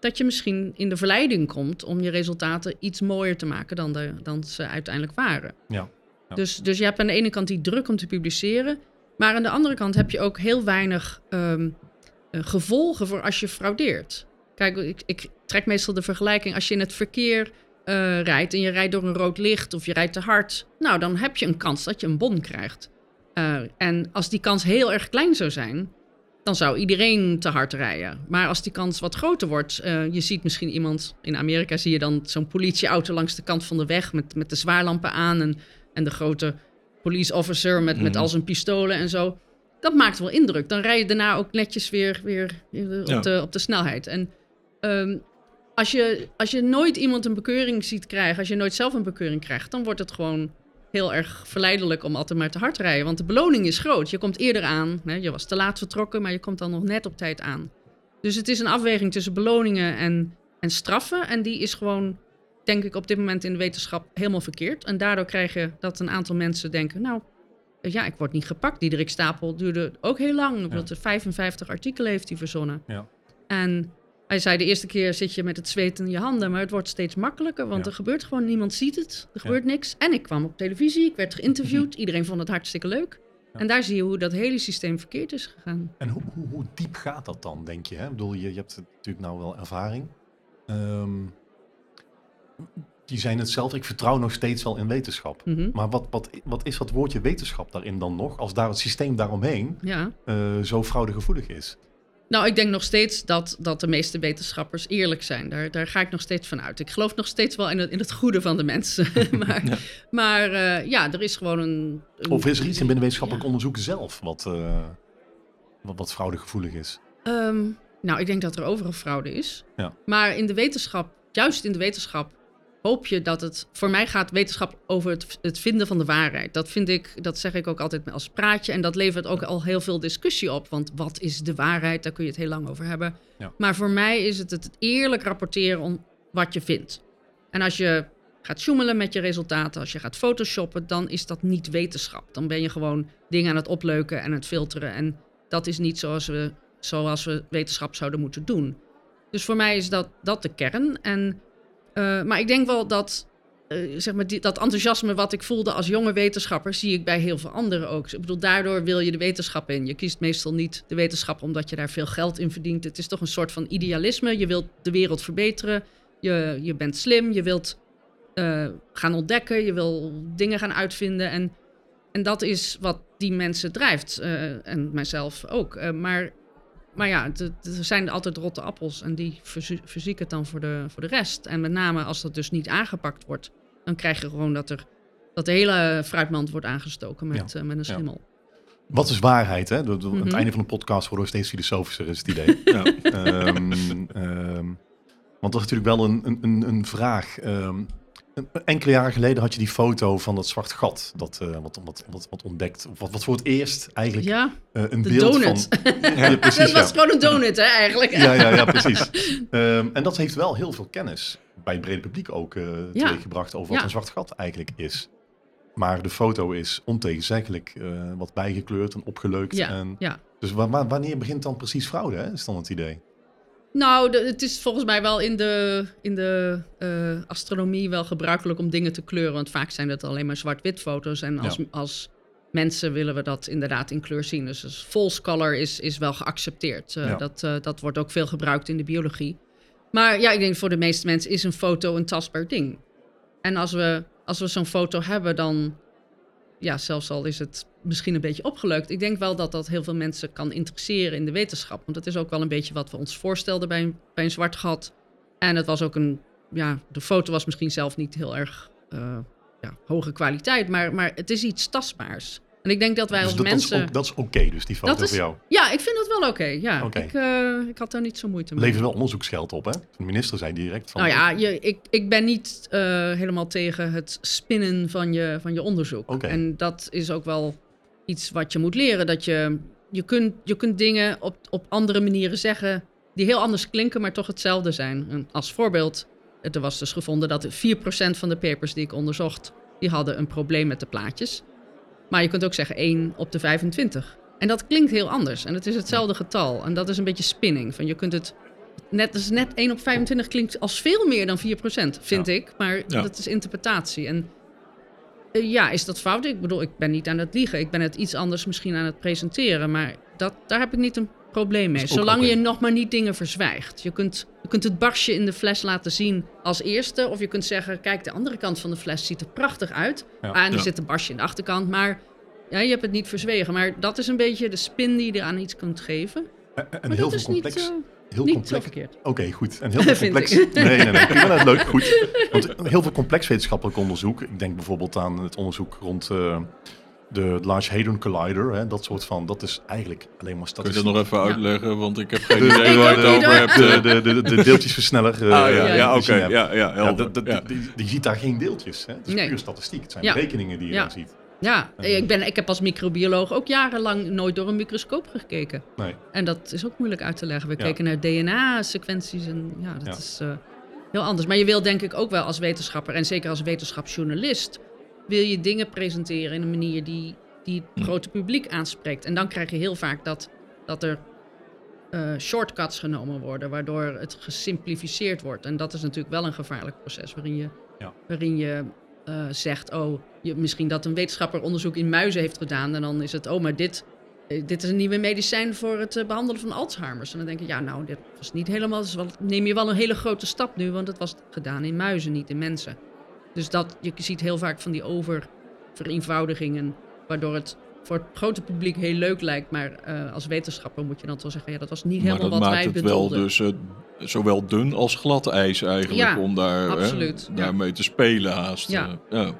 dat je misschien in de verleiding komt om je resultaten iets mooier te maken dan, de, dan ze uiteindelijk waren. Ja, ja. Dus, dus je hebt aan de ene kant die druk om te publiceren, maar aan de andere kant heb je ook heel weinig ehm, eh, gevolgen voor als je fraudeert. Kijk, ik, ik trek meestal de vergelijking als je in het verkeer eh, rijdt en je rijdt door een rood licht of je rijdt te hard. Nou, dan heb je een kans dat je een bon krijgt. Eh, en als die kans heel erg klein zou zijn, dan zou iedereen te hard rijden. Maar als die kans wat groter wordt, eh, je ziet misschien iemand, in Amerika zie je dan zo'n politieauto langs de kant van de weg met, met de zwaarlampen aan en, en de grote police officer met, met Mhm. al zijn pistolen en zo. Dat maakt wel indruk. Dan rij je daarna ook netjes weer, weer weer op, Ja. de, op de snelheid. En ehm, als, je, als je nooit iemand een bekeuring ziet krijgen, als je nooit zelf een bekeuring krijgt, dan wordt het gewoon heel erg verleidelijk om altijd maar te hard te rijden. Want de beloning is groot. Je komt eerder aan. Hè? Je was te laat vertrokken, maar je komt dan nog net op tijd aan. Dus het is een afweging tussen beloningen en, en straffen. En die is gewoon, denk ik, op dit moment in de wetenschap helemaal verkeerd. En daardoor krijg je dat een aantal mensen denken, nou, ja, ik word niet gepakt. Diederik Stapel duurde ook heel lang. Omdat hij 55 artikelen heeft hij verzonnen. Ja. En hij zei, de eerste keer zit je met het zweet in je handen, maar het wordt steeds makkelijker, want Ja. er gebeurt gewoon, niemand ziet het, er Ja. gebeurt niks. En ik kwam op televisie, ik werd geïnterviewd, iedereen vond het hartstikke leuk. Ja. En daar zie je hoe dat hele systeem verkeerd is gegaan. En hoe, hoe, hoe diep gaat dat dan, denk je? Hè? Ik bedoel, je, je hebt natuurlijk nou wel ervaring. Ehm, je zei het zelf, ik vertrouw nog steeds wel in wetenschap. Mhm. Maar wat, wat, wat is dat woordje wetenschap daarin dan nog, als daar het systeem daaromheen Ja. eh, zo fraudegevoelig is? Nou, ik denk nog steeds dat, dat de meeste wetenschappers eerlijk zijn. Daar, daar ga ik nog steeds van uit. Ik geloof nog steeds wel in het, in het goede van de mensen. maar Ja. maar eh, ja, er is gewoon een... een- Of is er iets in binnen wetenschappelijk Ja. onderzoek zelf wat, eh, wat, wat fraudegevoelig is? Ehm, nou, ik denk dat er overal fraude is. Ja. Maar in de wetenschap, juist in de wetenschap, hoop je dat het. Voor mij gaat wetenschap over het, het vinden van de waarheid. Dat vind ik, dat zeg ik ook altijd als praatje. En dat levert ook al heel veel discussie op. Want wat is de waarheid? Daar kun je het heel lang over hebben. Ja. Maar voor mij is het het eerlijk rapporteren om wat je vindt. En als je gaat joemelen met je resultaten, als je gaat photoshoppen, dan is dat niet wetenschap. Dan ben je gewoon dingen aan het opleuken en het filteren. En dat is niet zoals we, zoals we wetenschap zouden moeten doen. Dus voor mij is dat, dat de kern. En, eh, maar ik denk wel dat eh, zeg maar die, dat enthousiasme wat ik voelde als jonge wetenschapper, zie ik bij heel veel anderen ook. Ik bedoel, daardoor wil je de wetenschap in. Je kiest meestal niet de wetenschap omdat je daar veel geld in verdient. Het is toch een soort van idealisme. Je wilt de wereld verbeteren. Je, je bent slim. Je wilt eh, gaan ontdekken. Je wil dingen gaan uitvinden. En, en dat is wat die mensen drijft. en mijzelf ook. Maar, maar ja, het- het- er zijn altijd rotte appels. En die verzie- verzieken het dan voor de, voor de rest. En met name als dat dus niet aangepakt wordt, dan krijg je gewoon dat er. Dat de hele fruitmand wordt aangestoken met, eh, met een ja. schimmel. Wat is waarheid? Hè? De- de- Aan Mhm. het einde van de podcast worden we steeds filosofischer, is het idee. Ja. Ehm, ehm, want dat is natuurlijk wel een, een, een, vraag. Ehm, enkele jaren geleden had je die foto van dat zwart gat. Dat eh, wat, wat, wat, wat ontdekt. of Wat, wat voor het eerst eigenlijk Ja, eh, een de beeld donut. van. Ja, precies. het Ja. was gewoon een donut, hè, eigenlijk. Ja, ja, ja, precies. Ehm, en dat heeft wel heel veel kennis bij het brede publiek ook Ja. teweeggebracht over wat een zwart gat eigenlijk is. Maar de foto is ontegenzeggelijk wat bijgekleurd en opgeleukt. Ja, en. Dus wa- wa- wanneer begint dan precies fraude, hè? is dan het idee? Nou, de- het is volgens mij wel in de, in de eh, astronomie wel gebruikelijk om dingen te kleuren. Want vaak zijn het alleen maar zwart-wit foto's. En als, Ja. als mensen willen we dat inderdaad in kleur zien. Dus, dus false color is, is wel geaccepteerd. Eh, Ja. dat, eh, dat wordt ook veel gebruikt in de biologie. Maar ja, ik denk voor de meeste mensen is een foto een tastbaar ding. En als we, als we zo'n foto hebben, dan... Ja, zelfs al is het misschien een beetje opgeleukt. Ik denk wel dat dat heel veel mensen kan interesseren in de wetenschap. Want dat is ook wel een beetje wat we ons voorstelden bij een, bij een zwart gat. En het was ook een... Ja, de foto was misschien zelf niet heel erg eh, ja, hoge kwaliteit. Maar, maar het is iets tastbaars. En ik denk dat wij Dus als dat, mensen... dat is oké, dus die foto Dat is- voor jou. Ja, ik vind dat wel oké. ja, ik, eh, ik had daar niet zo moeite mee. Levert wel onderzoeksgeld op, hè? De minister zei direct van... Nou ja, je, ik, ik ben niet eh, helemaal tegen het spinnen van je, van je onderzoek. En dat is ook wel iets wat je moet leren. Dat je, je, kunt, je kunt dingen op, op andere manieren zeggen die heel anders klinken, maar toch hetzelfde zijn. En als voorbeeld, er was dus gevonden dat 4% van de papers die ik onderzocht, die hadden een probleem met de plaatjes. Maar je kunt ook zeggen 1 op de 25. En dat klinkt heel anders. En het is hetzelfde getal. En dat is een beetje spinning. Van je kunt het net, dus net 1 op 25 klinkt als veel meer dan 4%, vind Ja. ik. Maar Ja. dat is interpretatie. En eh, ja, is dat fout? Ik bedoel, ik ben niet aan het liegen. Ik ben het iets anders misschien aan het presenteren. Maar dat, daar heb ik niet een probleem mee. Zolang je nog maar niet dingen verzwijgt. Je kunt, je kunt het barsje in de fles laten zien als eerste. Of je kunt zeggen, kijk, de andere kant van de fles ziet er prachtig uit. Ja. Ah, en er Ja. zit een barsje in de achterkant. Maar ja, je hebt het niet verzwegen. Maar dat is een beetje de spin die je eraan iets kunt geven. En, en Maar heel dat veel is complex. niet, eh, heel niet zo complex. verkeerd. Oké, goed. En heel veel complex. ik. Nee, nee, nee. Prima, dat leuk, goed. Want heel veel complex wetenschappelijk onderzoek. Ik denk bijvoorbeeld aan het onderzoek rond eh, de Large Hadron Collider. Hè, dat soort van. Dat is eigenlijk alleen maar Kun je statistiek. dat nog even Ja. uitleggen? Want ik heb geen De- idee waar je het over hebt. de, eh. de, de, de deeltjesversneller. eh, Ah, ja, ja, ja, die je oké. Ja, ja, Ja, helder. Je ziet daar geen deeltjes. Hè? Het is Nee. puur statistiek. Het zijn Ja. berekeningen die je Ja. daar ziet. Ja, Eh. ik, ben, ik heb als microbioloog ook jarenlang nooit door een microscoop gekeken. Nee. En dat is ook moeilijk uit te leggen. We Ja. keken naar DNA-sequenties en ja, dat Ja. is eh, heel anders. Maar je wil denk ik ook wel als wetenschapper en zeker als wetenschapsjournalist... wil je dingen presenteren in een manier die, die het grote publiek aanspreekt. En dan krijg je heel vaak dat, dat er eh, shortcuts genomen worden... waardoor het gesimplificeerd wordt. En dat is natuurlijk wel een gevaarlijk proces... waarin je, Ja. waarin je eh, zegt... oh, je, misschien dat een wetenschapper onderzoek in muizen heeft gedaan... en dan is het, oh, maar dit... eh, Dit is een nieuwe medicijn voor het eh, behandelen van Alzheimer's. En dan denk ik, ja, nou, dit was niet helemaal. Dus wel, neem je wel een hele grote stap nu, want het was gedaan in muizen, niet in mensen. Dus dat, je ziet heel vaak van die oververeenvoudigingen, waardoor het voor het grote publiek heel leuk lijkt. Maar eh, als wetenschapper moet je dan toch zeggen, ja, dat was niet Maar helemaal dat wat maakt wij het wel bedoelden. dus eh, zowel dun als glad ijs eigenlijk. Ja, om daar, hè, absoluut, ja. daarmee te spelen haast. Ja. eh, ja.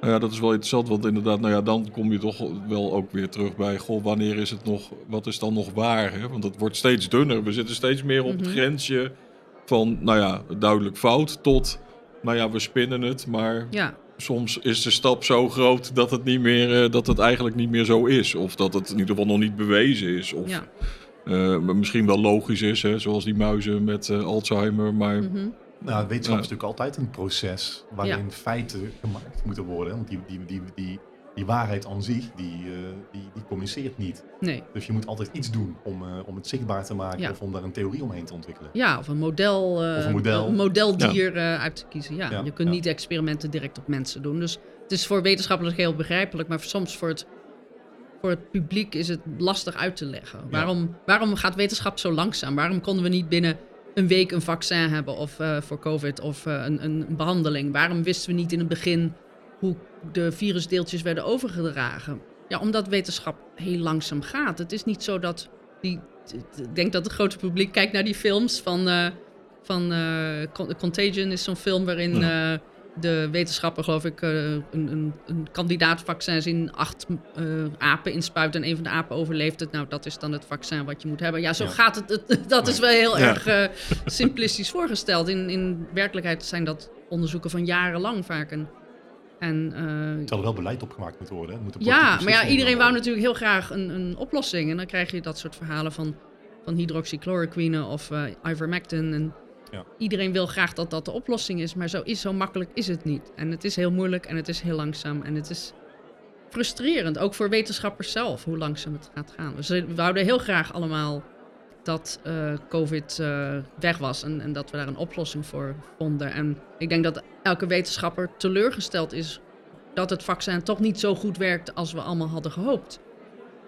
Nou ja, dat is wel interessant, want inderdaad, nou ja, dan kom je toch wel ook weer terug bij, goh, wanneer is het nog, wat is dan nog waar? Hè? Want het wordt steeds dunner. We zitten steeds meer op het Mhm. grensje van, nou ja, duidelijk fout tot, nou ja, we spinnen het, maar Ja, soms is de stap zo groot dat het, niet meer, eh, dat het eigenlijk niet meer zo is. Of dat het in ieder geval nog niet bewezen is. Of ja. eh, maar misschien wel logisch is, hè, zoals die muizen met eh, Alzheimer. Maar mhm. Nou, wetenschap Ja. is natuurlijk altijd een proces waarin feiten gemaakt moeten worden. Want die, die, die, die, die waarheid aan zich, die, eh, die, die communiceert niet. Nee. Dus je moet altijd iets doen om, eh, om het zichtbaar te maken Ja. of om daar een theorie omheen te ontwikkelen. Ja, of een model, eh, Of een model. een modeldier uit te kiezen. Ja, Ja, je kunt niet experimenten direct op mensen doen. Dus het is voor wetenschappers heel begrijpelijk, maar soms voor het, voor het publiek is het lastig uit te leggen. Waarom, waarom gaat wetenschap zo langzaam? Waarom konden we niet binnen een week een vaccin hebben of, voor COVID of een, een behandeling? Waarom wisten we niet in het begin hoe de virusdeeltjes werden overgedragen? Ja, omdat wetenschap heel langzaam gaat. Het is niet zo dat die. Ik denk dat het grote publiek kijkt naar die films van. eh, van eh, Con- Contagion is zo'n film waarin eh, de wetenschapper, geloof ik, een, een, een kandidaatvaccins in acht apen inspuit en een van de apen overleeft het. Nou, dat is dan het vaccin wat je moet hebben. Ja, zo Ja. gaat het. het- dat is wel heel Ja. erg simplistisch voorgesteld. In, in werkelijkheid zijn dat onderzoeken van jarenlang vaak. En, en Terwijl er wel beleid opgemaakt moet worden. hè. Moeten ja, maar ja, iedereen wou natuurlijk heel graag een, een oplossing. En dan krijg je dat soort verhalen van, van hydroxychloroquine of eh, ivermectin. En Ja. iedereen wil graag dat dat de oplossing is. Maar zo, is, zo makkelijk is het niet. En het is heel moeilijk en het is heel langzaam. En het is frustrerend, ook voor wetenschappers zelf, hoe langzaam het gaat gaan. Dus we wouden heel graag allemaal dat eh, COVID eh, weg was en, en dat we daar een oplossing voor vonden. En ik denk dat elke wetenschapper teleurgesteld is dat het vaccin toch niet zo goed werkt als we allemaal hadden gehoopt.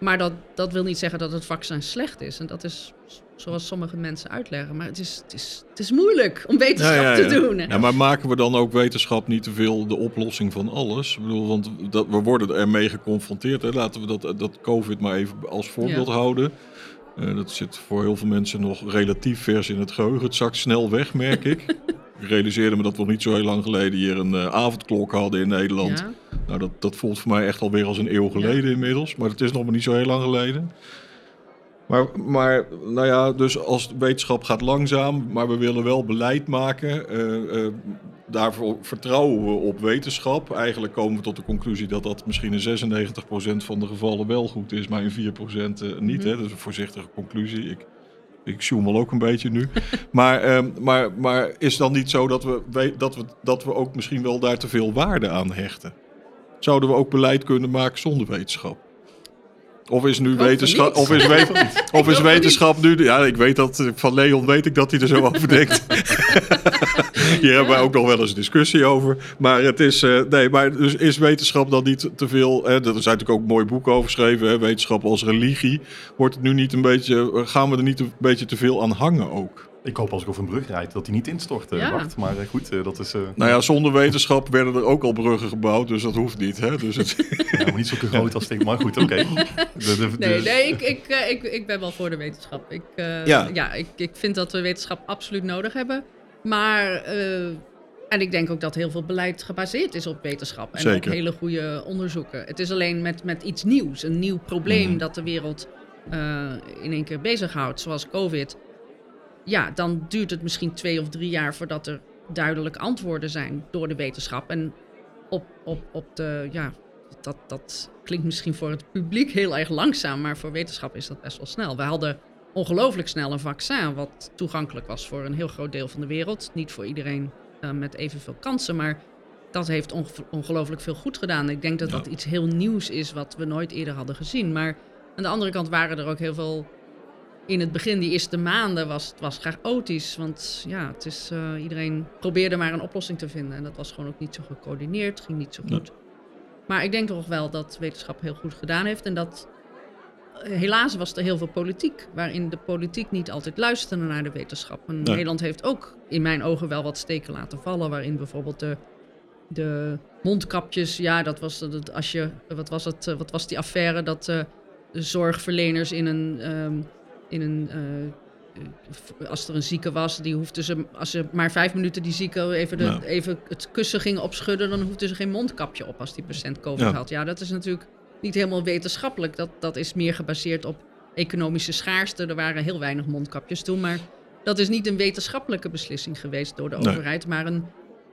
Maar dat, dat wil niet zeggen dat het vaccin slecht is. En dat is zoals sommige mensen uitleggen. Maar het is, het is, het is moeilijk om wetenschap Ja, ja, ja. te doen. hè. Ja, maar maken we dan ook wetenschap niet te veel de oplossing van alles? Ik bedoel, want dat, we worden ermee geconfronteerd. Hè? Laten we dat, dat COVID maar even als voorbeeld houden. Eh, dat zit voor heel veel mensen nog relatief vers in het geheugen. Het zakt snel weg, merk ik. ik realiseerde me dat we niet zo heel lang geleden hier een eh, avondklok hadden in Nederland. Ja. Nou, dat, dat voelt voor mij echt alweer als een eeuw geleden inmiddels. Maar het is nog maar niet zo heel lang geleden. Maar, maar nou ja, dus als wetenschap gaat langzaam, maar we willen wel beleid maken. eh, eh, daarvoor vertrouwen we op wetenschap. Eigenlijk komen we tot de conclusie dat dat misschien in 96% van de gevallen wel goed is, maar in 4% eh, niet. Mhm. hè? Dat is een voorzichtige conclusie. Ik, ik zoemel ook een beetje nu. maar, ehm, maar, maar is dan niet zo dat we- dat, we, dat we ook misschien wel daar te veel waarde aan hechten? Zouden we ook beleid kunnen maken zonder wetenschap? Of is nu wetenschap, of is, we- of is van wetenschap nu... Ja, ik weet dat van Leon weet ik dat hij er zo over denkt. Hier hebben wij ook nog wel eens een discussie over. Maar het is, eh, nee, maar dus is wetenschap dan niet te veel? Hè, er zijn natuurlijk ook mooie boeken over geschreven. Hè, wetenschap als religie. Wordt het nu niet een beetje, gaan we er niet een beetje te veel aan hangen ook? Ik hoop als ik over een brug rijd dat die niet instort, Ja. Bart. Maar eh, goed, eh, dat is... eh, Nou ja, zonder wetenschap werden er ook al bruggen gebouwd, dus dat hoeft niet. Hè? Dus het, ja, maar niet zo groot als ik. Maar goed, oké. Nee, nee ik, ik, eh, ik, ik ben wel voor de wetenschap. Ik, eh, Ja. ja, ik, ik vind dat we wetenschap absoluut nodig hebben. Maar, eh, en ik denk ook dat heel veel beleid gebaseerd is op wetenschap. En Zeker. op hele goede onderzoeken. Het is alleen met, met iets nieuws, een nieuw probleem Mhm. dat de wereld eh, in één keer bezighoudt, zoals COVID. Ja, dan duurt het misschien twee of drie jaar voordat er duidelijk antwoorden zijn door de wetenschap. En op, op, op de, ja, dat, dat klinkt misschien voor het publiek heel erg langzaam, maar voor wetenschap is dat best wel snel. We hadden ongelooflijk snel een vaccin wat toegankelijk was voor een heel groot deel van de wereld. Niet voor iedereen eh, met evenveel kansen, maar dat heeft onge- ongelooflijk veel goed gedaan. Ik denk dat Ja. dat iets heel nieuws is wat we nooit eerder hadden gezien. Maar aan de andere kant waren er ook heel veel... In het begin, die eerste maanden, was het was chaotisch. Want ja, het is, eh, iedereen probeerde maar een oplossing te vinden. En dat was gewoon ook niet zo gecoördineerd, ging niet zo goed. Maar ik denk toch wel dat wetenschap heel goed gedaan heeft. En dat eh, helaas was er heel veel politiek, waarin de politiek niet altijd luisterde naar de wetenschap. En Nee. Nederland heeft ook in mijn ogen wel wat steken laten vallen, waarin bijvoorbeeld de, de mondkapjes, ja, dat was dat als je, wat was het, eh, wat was die affaire dat de zorgverleners in een, ehm, in een eh, eh, als er een zieke was, die hoefden ze, als ze maar vijf minuten die zieke even, de, Ja. even het kussen gingen opschudden, dan hoefden ze geen mondkapje op als die patiënt COVID Ja. had. Ja, dat is natuurlijk niet helemaal wetenschappelijk. Dat, dat is meer gebaseerd op economische schaarste. Er waren heel weinig mondkapjes toen, maar dat is niet een wetenschappelijke beslissing geweest door de Nee. overheid, maar een,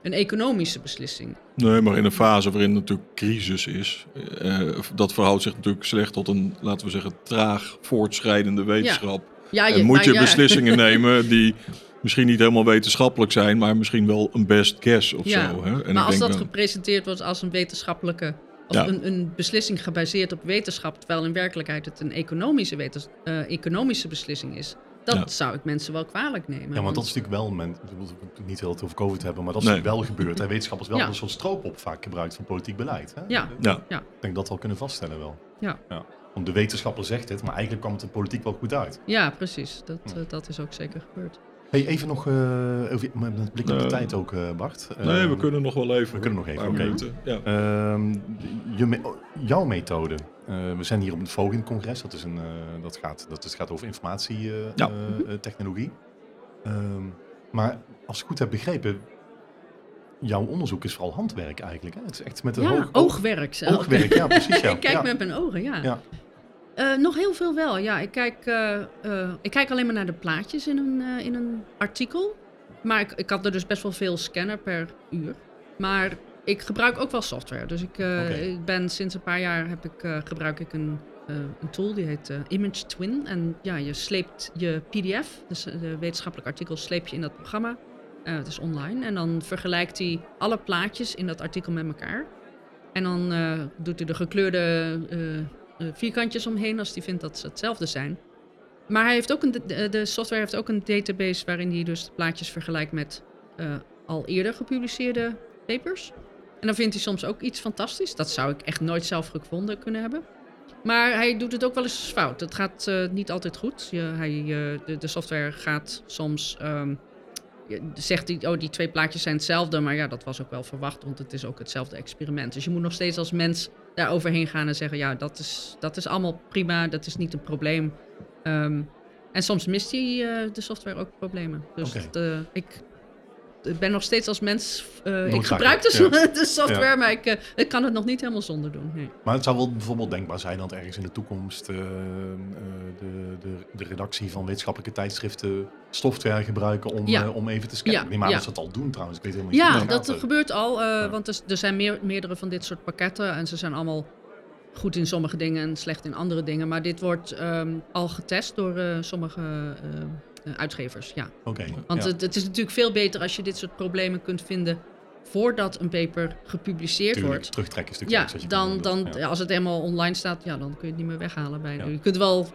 een economische beslissing. Nee, maar in een fase waarin natuurlijk crisis is, eh, dat verhoudt zich natuurlijk slecht tot een, laten we zeggen, traag voortschrijdende wetenschap. Ja, en moet je ja. beslissingen nemen die misschien niet helemaal wetenschappelijk zijn, maar misschien wel een best guess of Ja, zo. Hè? En maar ik als denk dat dan- gepresenteerd wordt als een wetenschappelijke, of Ja. een, een beslissing gebaseerd op wetenschap, terwijl in werkelijkheid het een economische, wetens, eh, economische beslissing is, dat Ja. zou ik mensen wel kwalijk nemen. Ja, want dat is natuurlijk wel, men, ik bedoel, niet heel het over COVID hebben, maar dat is Nee. wel gebeurd. En wetenschappers wel Ja. een soort stroop op vaak gebruikt van politiek beleid. Hè? Ja. Ja. Ik denk dat we al kunnen vaststellen wel. Ja. Want de wetenschapper zegt het, maar eigenlijk kwam het de politiek wel goed uit. Ja, precies. Dat, eh, dat is ook zeker gebeurd. Hey, even nog, eh over, met een blik op de tijd ook, eh, Bart. Nee, we Eh, kunnen nog wel even. we kunnen nog even, oké. Ja. Ehm, je me- oh, jouw methode. Eh, we zijn hier op het Vogin-congres. Dat, is een, eh, dat, gaat, dat het gaat over Ja. informatietechnologie. Ehm, maar als ik goed heb begrepen, jouw onderzoek is vooral handwerk eigenlijk. Hè? Het is echt met een Ja, hoog, oogwerk zelf. oogwerk. Ja, precies. Ja. ik kijk ja. met mijn ogen, ja. Ja. Eh, nog heel veel wel, ja. Ik kijk, eh, eh, ik kijk alleen maar naar de plaatjes in een, eh, in een artikel. Maar ik, ik had er dus best wel veel scannen per uur. Maar ik gebruik ook wel software. Dus ik, eh, ik ben sinds een paar jaar heb ik, eh, gebruik ik een, eh, een tool die heet Image Twin. En ja, je sleept je PDF, dus de wetenschappelijk artikel, sleep je in dat programma. Eh, het is online. En dan vergelijkt hij alle plaatjes in dat artikel met elkaar. En dan doet hij de gekleurde vierkantjes omheen als hij vindt dat ze hetzelfde zijn. Maar hij heeft ook een, de, software heeft ook een database waarin hij dus de plaatjes vergelijkt met al eerder gepubliceerde papers. En dan vindt hij soms ook iets fantastisch. Dat zou ik echt nooit zelf gevonden kunnen hebben. Maar hij doet het ook wel eens fout. Het gaat eh, niet altijd goed. Je, hij, eh, de, de software gaat soms. ehm, je- zegt hij, oh, die twee plaatjes zijn hetzelfde. Maar ja, dat was ook wel verwacht, want het is ook hetzelfde experiment. Dus je moet nog steeds als mens daar overheen gaan en zeggen: ja, dat is, dat is allemaal prima, dat is niet een probleem. Ehm, en soms mist hij eh, de software ook problemen. Dus ik, ik ben nog steeds als mens. eh, ik gebruik de, ja. de software, Ja. maar ik, eh, ik kan het nog niet helemaal zonder doen. Nee. Maar het zou wel bijvoorbeeld denkbaar zijn dat ergens in de toekomst eh, de, de, de redactie van wetenschappelijke tijdschriften software gebruiken om, Ja. om even te scannen. Aan ja. dat ze het al doen trouwens. Ik weet helemaal niet Ja, dat gaat. gebeurt al. Want er, er zijn meer, meerdere van dit soort pakketten. En ze zijn allemaal goed in sommige dingen en slecht in andere dingen. Maar dit wordt ehm, al getest door sommige uitgevers. Ja. Oké. Want ja. het, het is natuurlijk veel beter als je dit soort problemen kunt vinden voordat een paper gepubliceerd Tuurlijk, wordt. terugtrekken is natuurlijk Ja, iets dan, dan, Ja. als het eenmaal online staat, ja, dan kun je het niet meer weghalen. Bij, Ja. Je kunt wel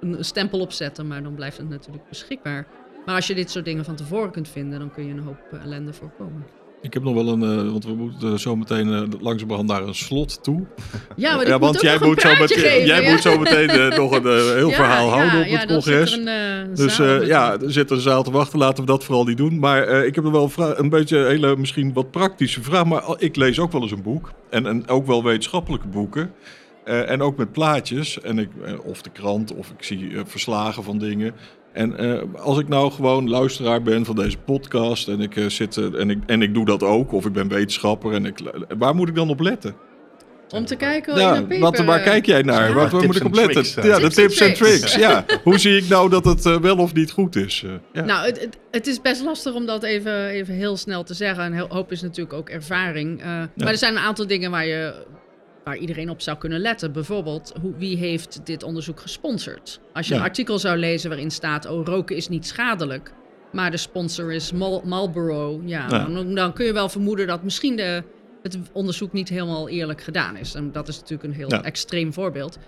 een stempel opzetten, maar dan blijft het natuurlijk beschikbaar. Maar als je dit soort dingen van tevoren kunt vinden, dan kun je een hoop eh, ellende voorkomen. Ik heb nog wel een, eh, want we moeten zo meteen eh, langzamerhand naar een slot toe. Ja, maar want jij, moet zo, meteen, geven, jij ja. moet zo meteen eh, nog een eh, heel Ja, verhaal houden op het congres. een, eh, Dus eh, ja, er zit een zaal te wachten. Laten we dat vooral niet doen. Maar eh, ik heb nog wel een, vraag, een beetje een hele, misschien wat praktische vraag. Maar ik lees ook wel eens een boek. En, en ook wel wetenschappelijke boeken. Eh, en ook met plaatjes. En ik, eh, of de krant, of ik zie eh, verslagen van dingen. En eh, als ik nou gewoon luisteraar ben van deze podcast. En ik, eh, zit, eh, en, ik, en ik doe dat ook. Of ik ben wetenschapper. En ik, waar moet ik dan op letten? Om te kijken in Ja, een paper, wat, waar kijk jij naar? Ja. Waar, moet ik op letten? tricks, ja, de Tips en tricks. tricks. Ja. Hoe zie ik nou dat het wel of niet goed is? Eh, ja. Nou, het, het, het is best lastig om dat even, even heel snel te zeggen. Een hoop is natuurlijk ook ervaring. Eh, Maar er zijn een aantal dingen waar, je, waar iedereen op zou kunnen letten. Bijvoorbeeld, hoe, wie heeft dit onderzoek gesponsord? Als je Ja. een artikel zou lezen waarin staat... oh, roken is niet schadelijk, maar de sponsor is Mal- Marlboro... Ja, Ja. Dan, dan kun je wel vermoeden dat misschien de, het onderzoek niet helemaal eerlijk gedaan is. En dat is natuurlijk een heel Ja. extreem voorbeeld.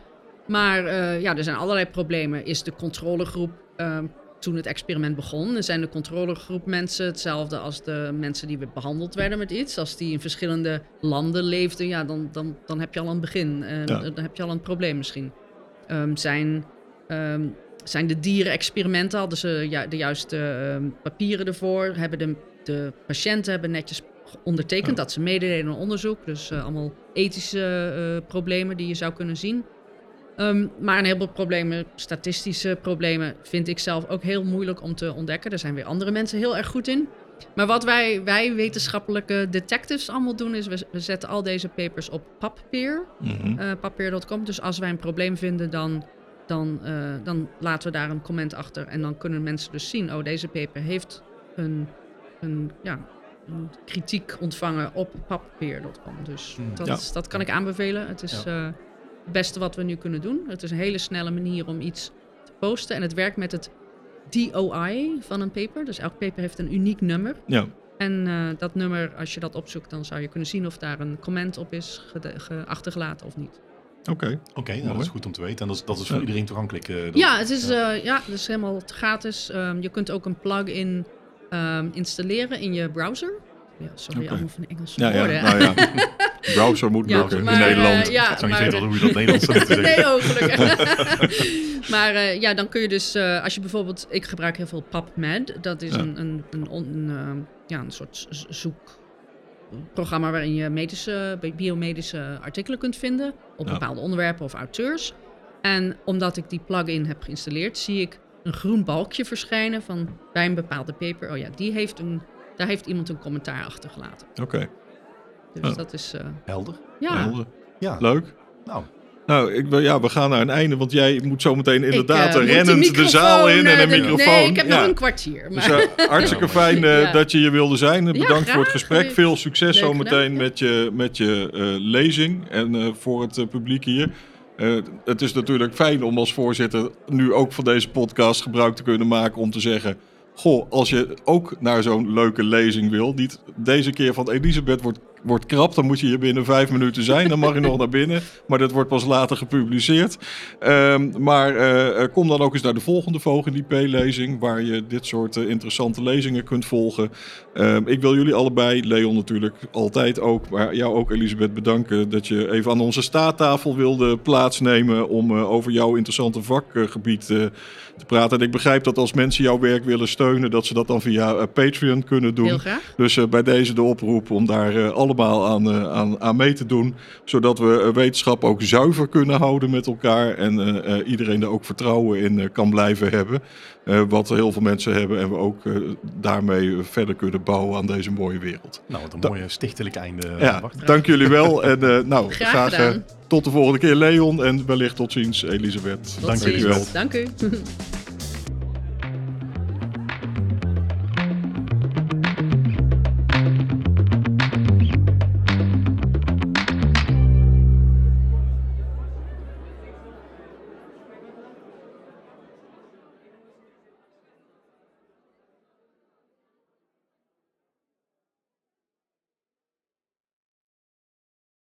Maar eh, ja, er zijn allerlei problemen. Is de controlegroep ehm, toen het experiment begon? Zijn de controlegroep mensen hetzelfde als de mensen die behandeld werden met iets. Als die in verschillende landen leefden, ja, dan, dan, dan heb je al een begin. Ja. Dan heb je al een probleem misschien. Ehm, zijn, ehm, zijn de dierenexperimenten, hadden ze ja, de juiste ehm, papieren ervoor? Hebben de, de patiënten hebben netjes ondertekend dat ze meededen aan onderzoek. Dus eh, allemaal ethische eh, problemen die je zou kunnen zien. Ehm, maar een heleboel problemen, statistische problemen, vind ik zelf ook heel moeilijk om te ontdekken. Daar zijn weer andere mensen heel erg goed in. Maar wat wij, wij wetenschappelijke detectives allemaal doen, is we, we zetten al deze papers op PubPeer, Mhm. eh papier.com. Dus als wij een probleem vinden, dan, dan, eh, dan laten we daar een comment achter. En dan kunnen mensen dus zien, oh, deze paper heeft een, een, ja, een kritiek ontvangen op papier.com. Dus Hmm. dat, Ja. dat kan ik aanbevelen. Het is eh, het beste wat we nu kunnen doen. Het is een hele snelle manier om iets te posten. En het werkt met het DOI van een paper. Dus elk paper heeft een uniek nummer. Ja. En eh, dat nummer, als je dat opzoekt, dan zou je kunnen zien of daar een comment op is achtergelaten of niet. Oké. Oké, nou, dat is goed om te weten. En dat is, dat is voor Ja. iedereen toegankelijk. eh, dat- Ja, het is, ja. ja, het is helemaal gratis. Ehm, je kunt ook een plugin ehm, installeren in je browser. Ja, sorry, Oké. allemaal van Engelse Ja, nou ja. Browser moet Ja, lukken maar, in Nederland. ja, Ik zou niet maar- weten hoe je dat Nederlands zou moeten zeggen. nee, oh, gelukkig. maar eh, ja, dan kun je dus, eh, als je bijvoorbeeld, ik gebruik heel veel PubMed. Dat is Ja. een, een, een, een, ja, een soort zoekprogramma waarin je medische, bi- biomedische artikelen kunt vinden op Ja. bepaalde onderwerpen of auteurs. En omdat ik die plugin heb geïnstalleerd, zie ik een groen balkje verschijnen van bij een bepaalde paper. Oh ja, die heeft een, daar heeft iemand een commentaar achtergelaten. Oké. Dus Ja. dat is, eh, Helder. ja. Helder. Ja, Leuk. nou, Nou, ik, wil- ja, we gaan naar een einde, want jij moet zo meteen inderdaad Ik, eh, moet rennend de, zaal in en eh, een de- microfoon. Nee, ik heb ja. nog een kwartier. Dus Maar... eh, hartstikke Ja, fijn eh, Ja. dat je hier wilde zijn. Bedankt voor het gesprek. Veel succes Leuk zo gedaan, meteen ja. met je, met je eh, lezing en eh, voor het eh, publiek hier. Eh, het is natuurlijk fijn om als voorzitter nu ook van deze podcast gebruik te kunnen maken om te zeggen... Goh, als je ook naar zo'n leuke lezing wil, niet deze keer van Elisabeth wordt, wordt krap, dan moet je hier binnen vijf minuten zijn. Dan mag je nog naar binnen, maar dat wordt pas later gepubliceerd. Ehm, maar eh, eh, kom dan ook eens naar de volgende VogenIP-lezing, waar je dit soort eh, interessante lezingen kunt volgen. Ehm, ik wil jullie allebei, Leon natuurlijk altijd ook, maar jou ook Elisabeth bedanken dat je even aan onze staattafel wilde plaatsnemen om over jouw interessante vakgebied te praten. En ik begrijp dat als mensen jouw werk willen steunen, dat ze dat dan via Patreon kunnen doen. Heel graag. Dus bij deze de oproep om daar eh, allemaal aan, eh, aan, aan mee te doen. Zodat we eh, wetenschap ook zuiver kunnen houden met elkaar. En eh, eh, iedereen er ook vertrouwen in kan blijven hebben. Eh, wat heel veel mensen hebben. En we ook daarmee verder kunnen bouwen aan deze mooie wereld. nou, wat een Da- mooie stichtelijk einde. Ja, dank jullie wel. En eh, nou, Graag graag, tot de volgende keer Leon. En wellicht tot ziens Elisabeth. Tot dank jullie wel. Dank u.